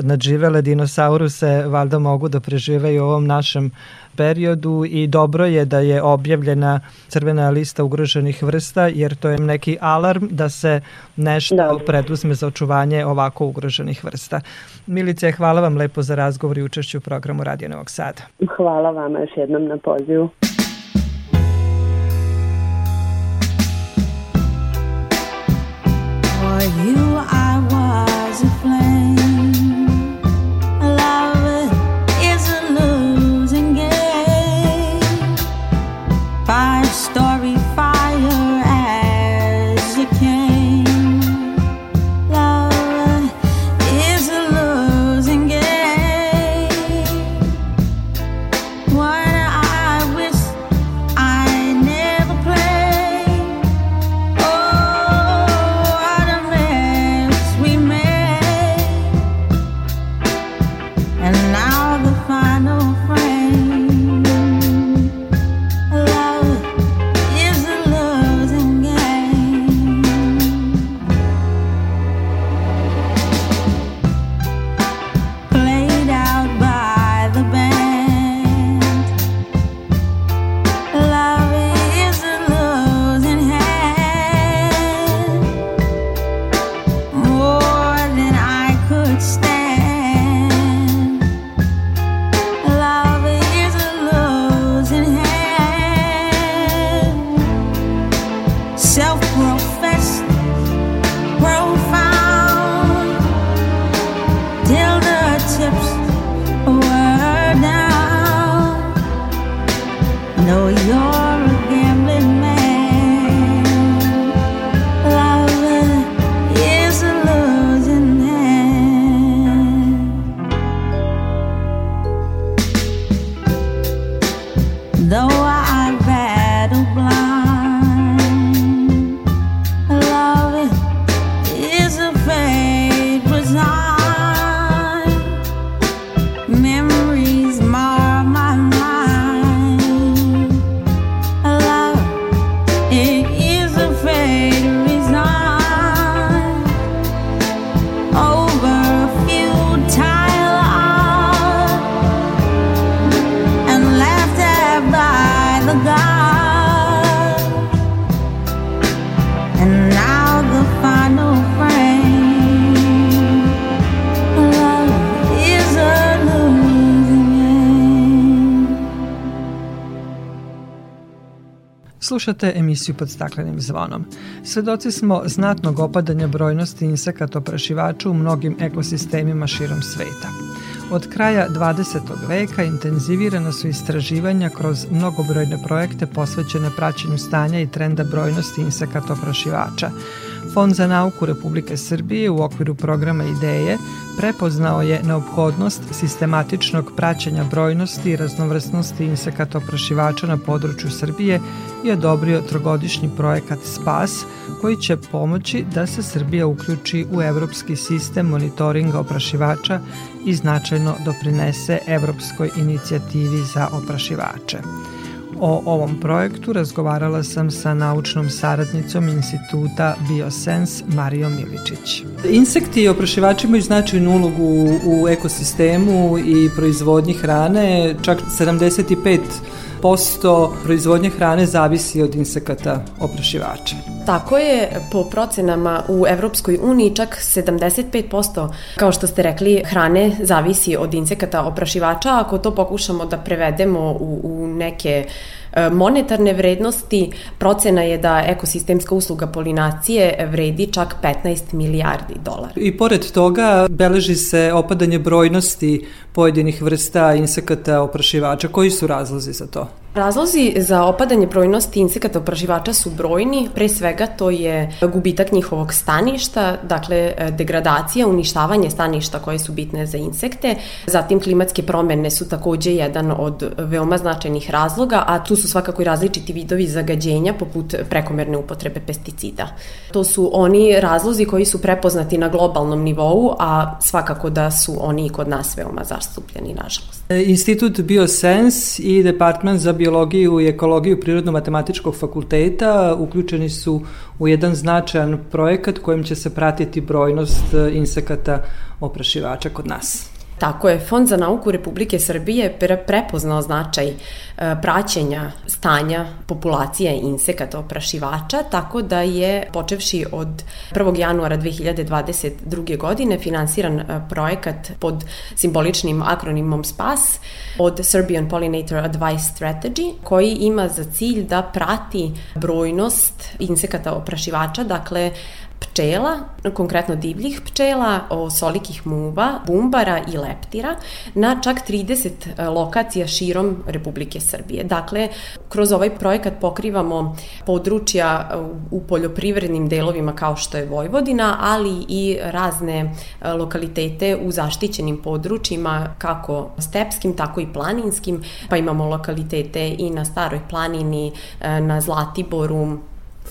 nadživele dinosauruse valjda mogu da prežive i u ovom našem periodu i dobro je da je objavljena crvena lista ugroženih vrsta jer to je neki alarm da se nešto da. preduzme za očuvanje ovako ugroženih vrsta. Milice, hvala vam lepo za razgovor i učešću u programu Radio Novog Sada. Hvala vama još jednom na pozivu. For you I was a flame Slušate emisiju pod staklenim zvonom. Svedoci smo znatnog opadanja brojnosti insekata oprašivača u mnogim ekosistemima širom sveta. Od kraja 20. veka intenzivirana su istraživanja kroz mnogobrojne projekte posvećene praćenju stanja i trenda brojnosti insekata oprašivača, Fond za nauku Republike Srbije u okviru programa IDEje prepoznao je neophodnost sistematičnog praćenja brojnosti i raznovrsnosti insekata oprašivača na području Srbije i odobrio trogodišnji projekat SPAS koji će pomoći da se Srbija uključi u evropski sistem monitoringa oprašivača i značajno doprinese evropskoj inicijativi za oprašivače. O ovom projektu razgovarala sam sa naučnom saradnicom instituta Biosens Marijom Miličić. Insekti i oprašivači imaju značajnu ulogu u ekosistemu i proizvodnji hrane, čak 75 posto proizvodnje hrane zavisi od insekata oprašivača. Tako je, po procenama u Evropskoj uniji čak 75%, kao što ste rekli, hrane zavisi od insekata oprašivača. Ako to pokušamo da prevedemo u, u neke monetarne vrednosti, procena je da ekosistemska usluga polinacije vredi čak 15 milijardi dolara. I pored toga beleži se opadanje brojnosti pojedinih vrsta insekata oprašivača. Koji su razlozi za to? Razlozi za opadanje brojnosti insekata oprašivača su brojni, pre svega to je gubitak njihovog staništa, dakle degradacija, uništavanje staništa koje su bitne za insekte, zatim klimatske promene su takođe jedan od veoma značajnih razloga, a tu su svakako i različiti vidovi zagađenja poput prekomerne upotrebe pesticida. To su oni razlozi koji su prepoznati na globalnom nivou, a svakako da su oni i kod nas veoma zastupljeni, nažalost. Institut Biosens i Department za biologiju i ekologiju Prirodno-matematičkog fakulteta uključeni su u jedan značajan projekat kojim će se pratiti brojnost e, insekata oprašivača kod nas. Tako je, Fond za nauku Republike Srbije prepoznao značaj e, praćenja stanja populacije insekata oprašivača, tako da je počevši od 1. januara 2022. godine finansiran e, projekat pod simboličnim akronimom SPAS od Serbian Pollinator Advice Strategy, koji ima za cilj da prati brojnost insekata oprašivača, dakle pčela, konkretno divljih pčela, solikih muva, bumbara i leptira na čak 30 e, lokacija širom Republike Srbije. Dakle, kroz ovaj projekat pokrivamo područja e, u poljoprivrednim delovima kao što je Vojvodina, ali i razne e, lokalitete u zaštićenim područjima kako stepskim, tako i planinskim, pa imamo lokalitete i na Staroj planini, na Zlatiboru,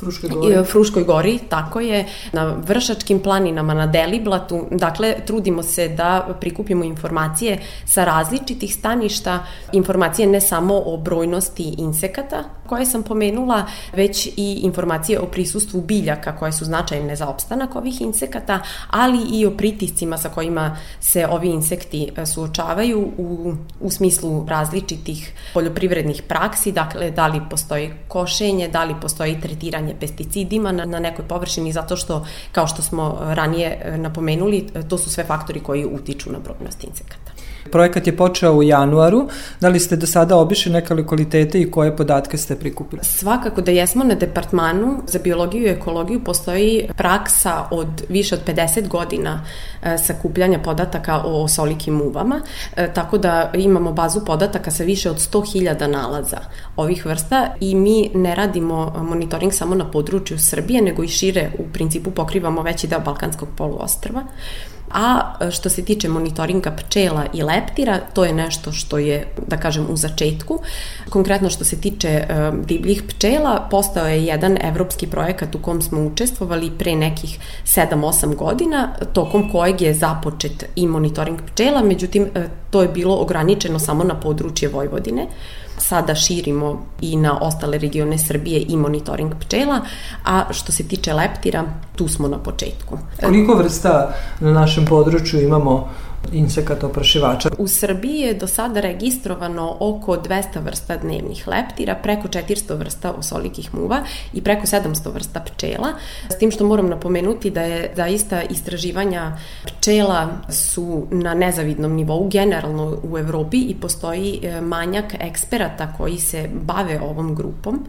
Fruškoj gori. Fruškoj gori, tako je, na Vršačkim planinama, na Deliblatu. Dakle, trudimo se da prikupimo informacije sa različitih staništa, informacije ne samo o brojnosti insekata koje sam pomenula, već i informacije o prisustvu biljaka koje su značajne za opstanak ovih insekata, ali i o pritiscima sa kojima se ovi insekti e, suočavaju u, u smislu različitih poljoprivrednih praksi, dakle, da li postoji košenje, da li postoji tretiranje pesticidima na, na nekoj površini zato što, kao što smo ranije e, napomenuli, e, to su sve faktori koji utiču na brojnost insekata. Projekat je počeo u januaru. Da li ste do sada obišli neke lokalitete i koje podatke ste prikupili? Svakako da jesmo na departmanu za biologiju i ekologiju postoji praksa od više od 50 godina e, sakupljanja podataka o solikim uvama, e, tako da imamo bazu podataka sa više od 100.000 nalaza ovih vrsta i mi ne radimo monitoring samo na području Srbije, nego i šire u principu pokrivamo veći deo Balkanskog poluostrva. A e, što se tiče monitoringa pčela i leptira, to je nešto što je, da kažem, u začetku. Konkretno što se tiče uh, divljih pčela, postao je jedan evropski projekat u kom smo učestvovali pre nekih 7-8 godina, tokom kojeg je započet i monitoring pčela, međutim, uh, to je bilo ograničeno samo na područje Vojvodine sada širimo i na ostale regione Srbije i monitoring pčela, a što se tiče leptira, tu smo na početku. Koliko vrsta na našem području imamo insekata oprašivača. U Srbiji je do sada registrovano oko 200 vrsta dnevnih leptira, preko 400 vrsta osolikih muva i preko 700 vrsta pčela. S tim što moram napomenuti da je zaista istraživanja pčela su na nezavidnom nivou generalno u Evropi i postoji e, manjak eksperata koji se bave ovom grupom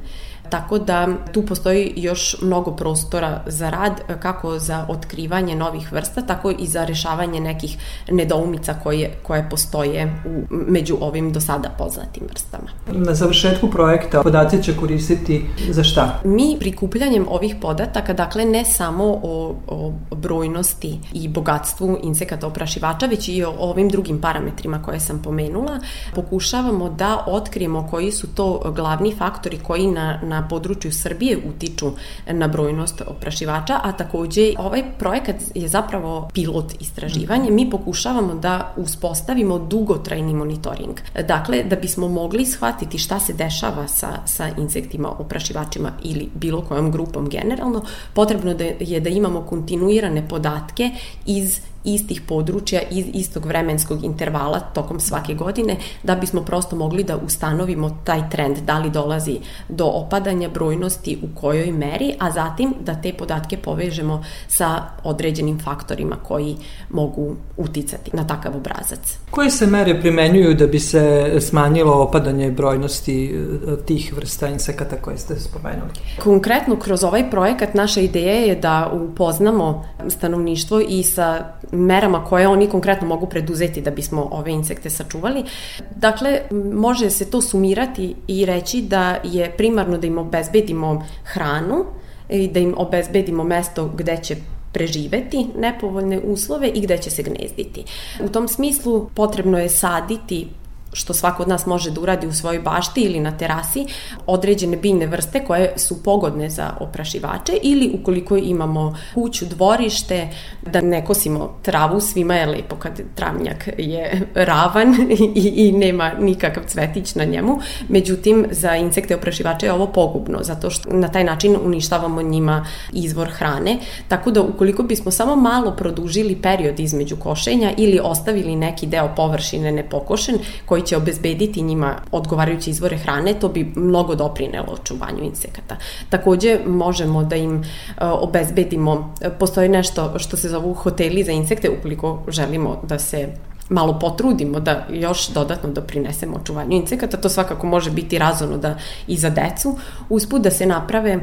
tako da tu postoji još mnogo prostora za rad, kako za otkrivanje novih vrsta, tako i za rešavanje nekih nedoumica koje, koje postoje u, među ovim do sada poznatim vrstama. Na završetku projekta podaci će koristiti za šta? Mi prikupljanjem ovih podataka, dakle ne samo o, o brojnosti i bogatstvu insekata oprašivača, već i o ovim drugim parametrima koje sam pomenula, pokušavamo da otkrijemo koji su to glavni faktori koji na, na području Srbije utiču na brojnost oprašivača, a takođe ovaj projekat je zapravo pilot istraživanje. Mi pokušavamo da uspostavimo dugotrajni monitoring. Dakle, da bismo mogli shvatiti šta se dešava sa, sa insektima oprašivačima ili bilo kojom grupom generalno, potrebno da je da imamo kontinuirane podatke iz istih područja iz istog vremenskog intervala tokom svake godine da bismo prosto mogli da ustanovimo taj trend da li dolazi do opadanja brojnosti u kojoj meri, a zatim da te podatke povežemo sa određenim faktorima koji mogu uticati na takav obrazac. Koje se mere primenjuju da bi se smanjilo opadanje brojnosti e, tih vrsta insekata koje ste spomenuli? Konkretno kroz ovaj projekat naša ideja je da upoznamo stanovništvo i sa merama koje oni konkretno mogu preduzeti da bismo ove insekte sačuvali. Dakle, može se to sumirati i reći da je primarno da im obezbedimo hranu i da im obezbedimo mesto gde će preživeti nepovoljne uslove i gde će se gnezditi. U tom smislu potrebno je saditi što svako od nas može da uradi u svojoj bašti ili na terasi, određene biljne vrste koje su pogodne za oprašivače ili ukoliko imamo kuću, dvorište, da ne kosimo travu, svima je lepo kad travnjak je [LAUGHS] ravan i, i nema nikakav cvetić na njemu. Međutim, za insekte oprašivače je ovo pogubno, zato što na taj način uništavamo njima izvor hrane. Tako da ukoliko bismo samo malo produžili period između košenja ili ostavili neki deo površine nepokošen, koji koji će obezbediti njima odgovarajuće izvore hrane, to bi mnogo doprinelo očuvanju insekata. Takođe, možemo da im e, obezbedimo, e, postoji nešto što se zovu hoteli za insekte, ukoliko želimo da se malo potrudimo da još dodatno doprinesemo očuvanju insekata, to svakako može biti razono da i za decu, usput da se naprave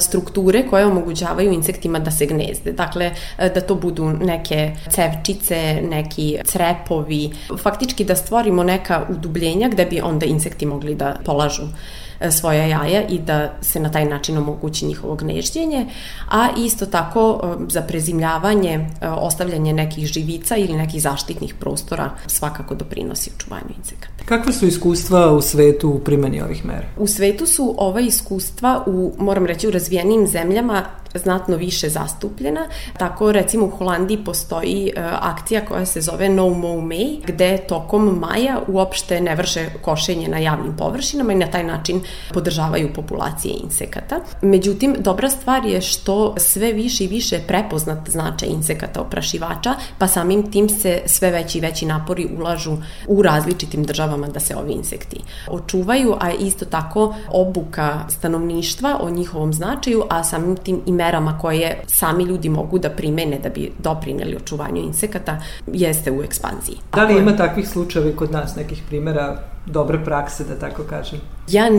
strukture koje omogućavaju insektima da se gnezde. Dakle, e, da to budu neke cevčice, neki crepovi, faktički da stvorimo neka udubljenja gde bi onda insekti mogli da polažu E, svoja jaja i da se na taj način omogući njihovo gnežđenje, a isto tako e, za prezimljavanje, e, ostavljanje nekih živica ili nekih zaštitnih prostora svakako doprinosi očuvanju insekata. Kakve su iskustva u svetu u primjeni ovih mera? U svetu su ova iskustva u, moram reći, u razvijenim zemljama znatno više zastupljena. Tako recimo u Holandiji postoji e, akcija koja se zove No Mow May, gde tokom maja uopšte ne vrše košenje na javnim površinama i na taj način podržavaju populacije insekata. Međutim, dobra stvar je što sve više i više prepoznat značaj insekata oprašivača, pa samim tim se sve veći i veći napori ulažu u različitim državama da se ovi insekti očuvaju, a isto tako obuka stanovništva o njihovom značaju, a samim tim i merama koje sami ljudi mogu da primene da bi doprineli očuvanju insekata jeste u ekspanziji. Da li ima takvih slučajeva kod nas, nekih primera dobre prakse, da tako kažem? Ja,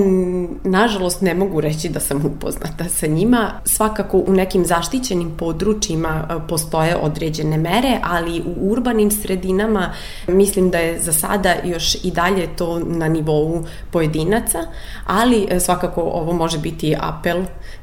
nažalost, ne mogu reći da sam upoznata sa njima. Svakako u nekim zaštićenim područjima e, postoje određene mere, ali u urbanim sredinama mislim da je za sada još i dalje to na nivou pojedinaca, ali e, svakako ovo može biti apel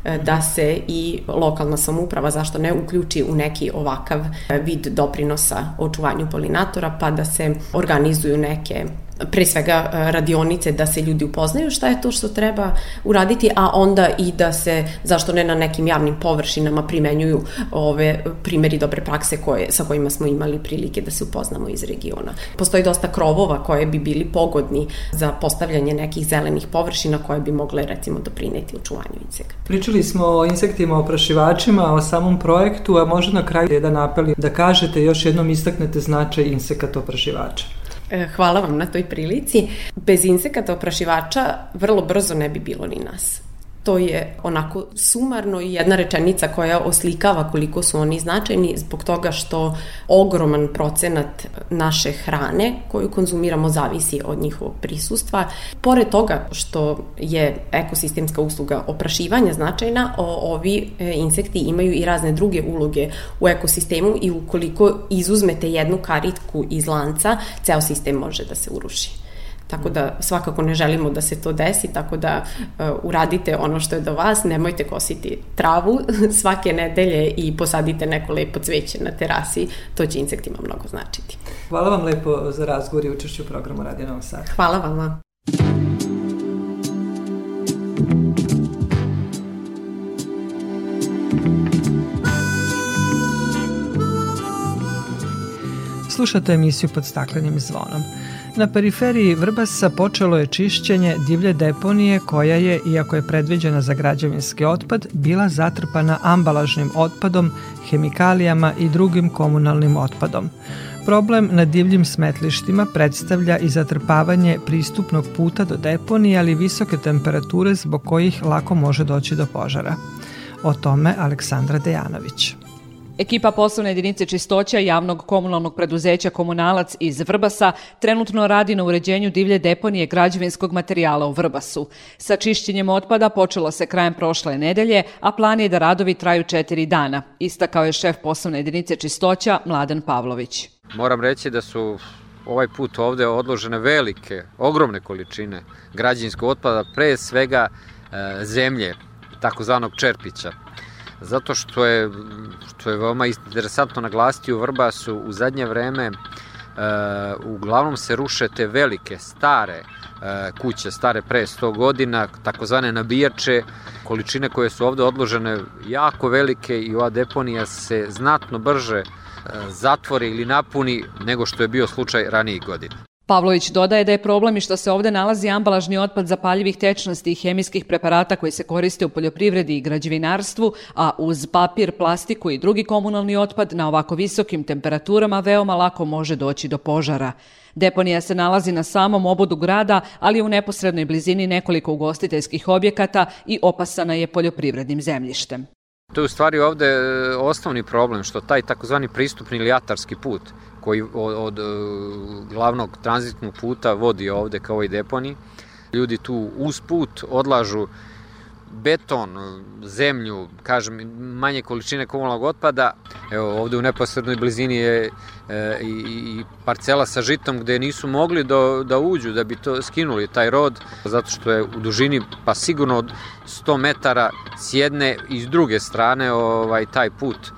e, da se i lokalna samuprava, zašto ne, uključi u neki ovakav vid doprinosa očuvanju polinatora, pa da se organizuju neke pre svega e, radionice da se ljudi upoznaju šta je to što treba uraditi, a onda i da se, zašto ne na nekim javnim površinama primenjuju ove primeri dobre prakse koje, sa kojima smo imali prilike da se upoznamo iz regiona. Postoji dosta krovova koje bi bili pogodni za postavljanje nekih zelenih površina koje bi mogle recimo doprineti očuvanju insekta. Pričali smo o insektima, oprašivačima, o samom projektu, a možda na kraju jedan apel da kažete još jednom istaknete značaj insekata oprašivača. E, hvala vam na toj prilici. Bez insekata oprašivača vrlo brzo ne bi bilo ni nas. To je onako sumarno i jedna rečenica koja oslikava koliko su oni značajni zbog toga što ogroman procenat naše hrane koju konzumiramo zavisi od njihovog prisustva. Pored toga što je ekosistemska usluga oprašivanja značajna, ovi e, insekti imaju i razne druge uloge u ekosistemu i ukoliko izuzmete jednu karitku iz lanca, ceo sistem može da se uruši. Tako da svakako ne želimo da se to desi, tako da uh, uradite ono što je do vas, nemojte kositi travu [LAUGHS] svake nedelje i posadite neko lepo cveće na terasi, to će insektima mnogo značiti. Hvala vam lepo za razgovor i učešću u programu Radio Novog Sada. Hvala vama. Slušate emisiju pod staklenim zvonom. Na periferiji Vrbasa počelo je čišćenje divlje deponije koja je, iako je predviđena za građevinski otpad, bila zatrpana ambalažnim otpadom, hemikalijama i drugim komunalnim otpadom. Problem na divljim smetlištima predstavlja i zatrpavanje pristupnog puta do deponije, ali visoke temperature zbog kojih lako može doći do požara. O tome Aleksandra Dejanović. Ekipa poslovne jedinice čistoća javnog komunalnog preduzeća Komunalac iz Vrbasa trenutno radi na uređenju divlje deponije građevinskog materijala u Vrbasu. Sa čišćenjem otpada počelo se krajem prošle nedelje, a plan je da radovi traju četiri dana, istakao je šef poslovne jedinice čistoća Mladen Pavlović. Moram reći da su ovaj put ovde odložene velike, ogromne količine građevinskog otpada, pre svega e, zemlje, takozvanog čerpića zato što je, što je veoma interesantno naglasiti u Vrbasu u zadnje vreme uh, uglavnom se ruše te velike, stare uh, kuće, stare pre 100 godina, takozvane nabijače, količine koje su ovde odložene jako velike i ova deponija se znatno brže uh, zatvori ili napuni nego što je bio slučaj ranijih godina. Pavlović dodaje da je problem i što se ovde nalazi ambalažni otpad zapaljivih tečnosti i hemijskih preparata koji se koriste u poljoprivredi i građevinarstvu, a uz papir, plastiku i drugi komunalni otpad na ovako visokim temperaturama veoma lako može doći do požara. Deponija se nalazi na samom obodu grada, ali u neposrednoj blizini nekoliko ugostiteljskih objekata i opasana je poljoprivrednim zemljištem. To je u stvari ovde e, osnovni problem, što taj takozvani pristupni ili atarski put koji od, od e, glavnog tranzitnog puta vodi ovde kao i deponi. Ljudi tu uz put odlažu beton, zemlju, kažem, manje količine komunalnog otpada. Evo, ovde u neposrednoj blizini je e, i, i parcela sa žitom gde nisu mogli da, da uđu, da bi to skinuli, taj rod, zato što je u dužini pa sigurno od 100 metara s jedne i s druge strane ovaj taj put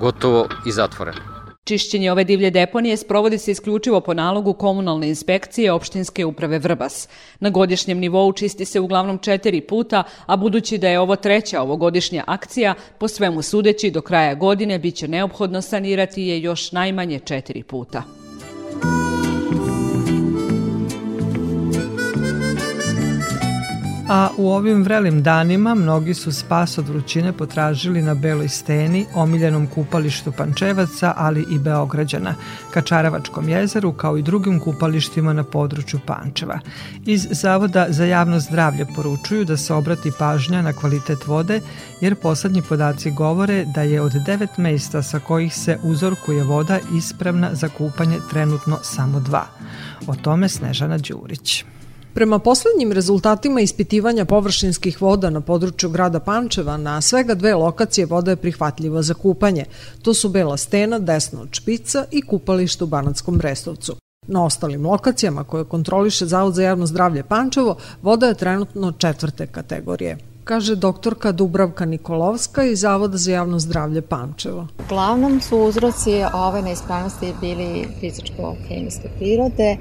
gotovo i zatvoren. Čišćenje ove divlje deponije sprovodi se isključivo po nalogu komunalne inspekcije opštinske uprave Vrbas. Na godišnjem nivou čisti se uglavnom četiri puta, a budući da je ovo treća ovogodišnja akcija, po svemu sudeći do kraja godine biće neophodno sanirati je još najmanje četiri puta. A u ovim vrelim danima mnogi su spas od vrućine potražili na Beloj steni, omiljenom kupalištu Pančevaca, ali i Beograđana, Kačaravačkom jezeru, kao i drugim kupalištima na području Pančeva. Iz Zavoda za javno zdravlje poručuju da se obrati pažnja na kvalitet vode, jer poslednji podaci govore da je od devet mesta sa kojih se uzorkuje voda ispravna za kupanje trenutno samo dva. O tome Snežana Đurić. Prema poslednjim rezultatima ispitivanja površinskih voda na području grada Pančeva, na svega dve lokacije voda je prihvatljiva za kupanje. To su Bela stena, desno od Špica i kupalište u Banatskom Brestovcu. Na ostalim lokacijama koje kontroliše Zavod za javno zdravlje Pančevo, voda je trenutno četvrte kategorije kaže doktorka Dubravka Nikolovska iz Zavoda za javno zdravlje Pančevo. Uglavnom su uzroci ove neispravnosti bili fizičko-hemijske prirode,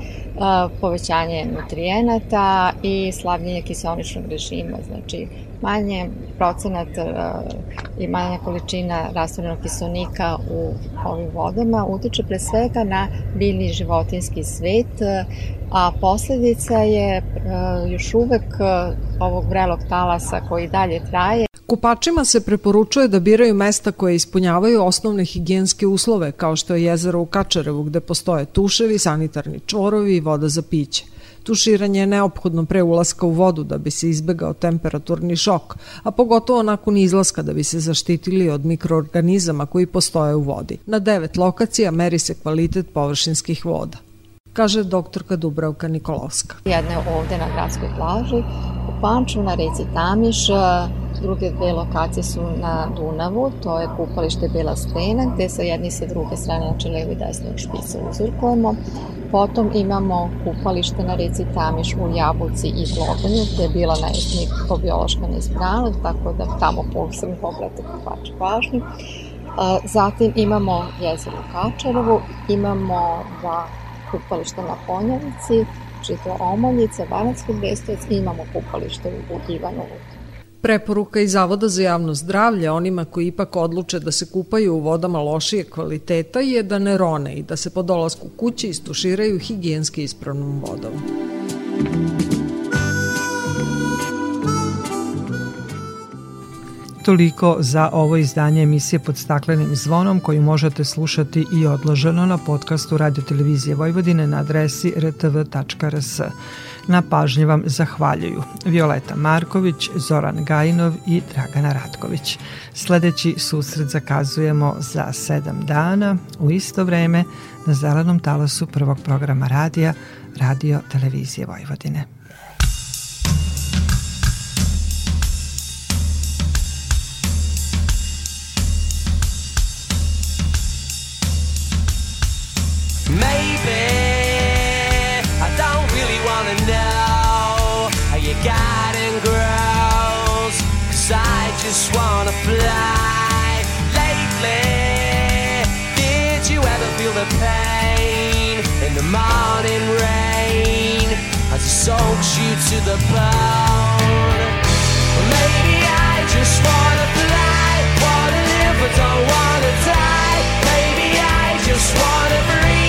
povećanje nutrijenata i slavljenje kiselničnog režima, znači manje procenat i manja količina rastvorenog kiselnika u ovim vodama utiče pre svega na biljni životinski svet, a posledica je još uvek ovog vrelog talasa koji dalje traje. Kupačima se preporučuje da biraju mesta koje ispunjavaju osnovne higijenske uslove, kao što je jezero u Kačarevu gde postoje tuševi, sanitarni čvorovi i voda za piće. Tuširanje je neophodno pre ulaska u vodu da bi se izbegao temperaturni šok, a pogotovo nakon izlaska da bi se zaštitili od mikroorganizama koji postoje u vodi. Na devet lokacija meri se kvalitet površinskih voda kaže doktorka Dubravka Nikolovska. Jedna je ovde na gradskoj plaži, u Panču na reci Tamiš, druge dve lokacije su na Dunavu, to je kupalište Bela stena, gde sa jedne i sa druge strane, znači levo i desno špice uzurkujemo. Potom imamo kupalište na reci Tamiš u Jabuci i Glogonju, gde je bila mikrobiološka neispravnost, tako da tamo posebno pogledate kupače pažnju. Zatim imamo jezero u Kačarevu, imamo dva kupališta na Ponjavici, čito Omoljice, Banatski Brestovac i imamo kupalište u Ivanovu. Preporuka iz Zavoda za javno zdravlje onima koji ipak odluče da se kupaju u vodama lošije kvaliteta je da ne rone i da se po dolasku kući istuširaju higijenski ispravnom vodom. Toliko za ovo izdanje emisije pod staklenim zvonom koju možete slušati i odloženo na podcastu Radio Televizije Vojvodine na adresi rtv.rs. Na pažnje vam zahvaljuju Violeta Marković, Zoran Gajinov i Dragana Ratković. Sledeći susret zakazujemo za sedam dana u isto vreme na zelenom talasu prvog programa radija Radio Televizije Vojvodine. Just wanna fly lately. Did you ever feel the pain in the morning rain as it soaks you to the bone? maybe I just wanna fly, wanna live but don't wanna die. Maybe I just wanna breathe.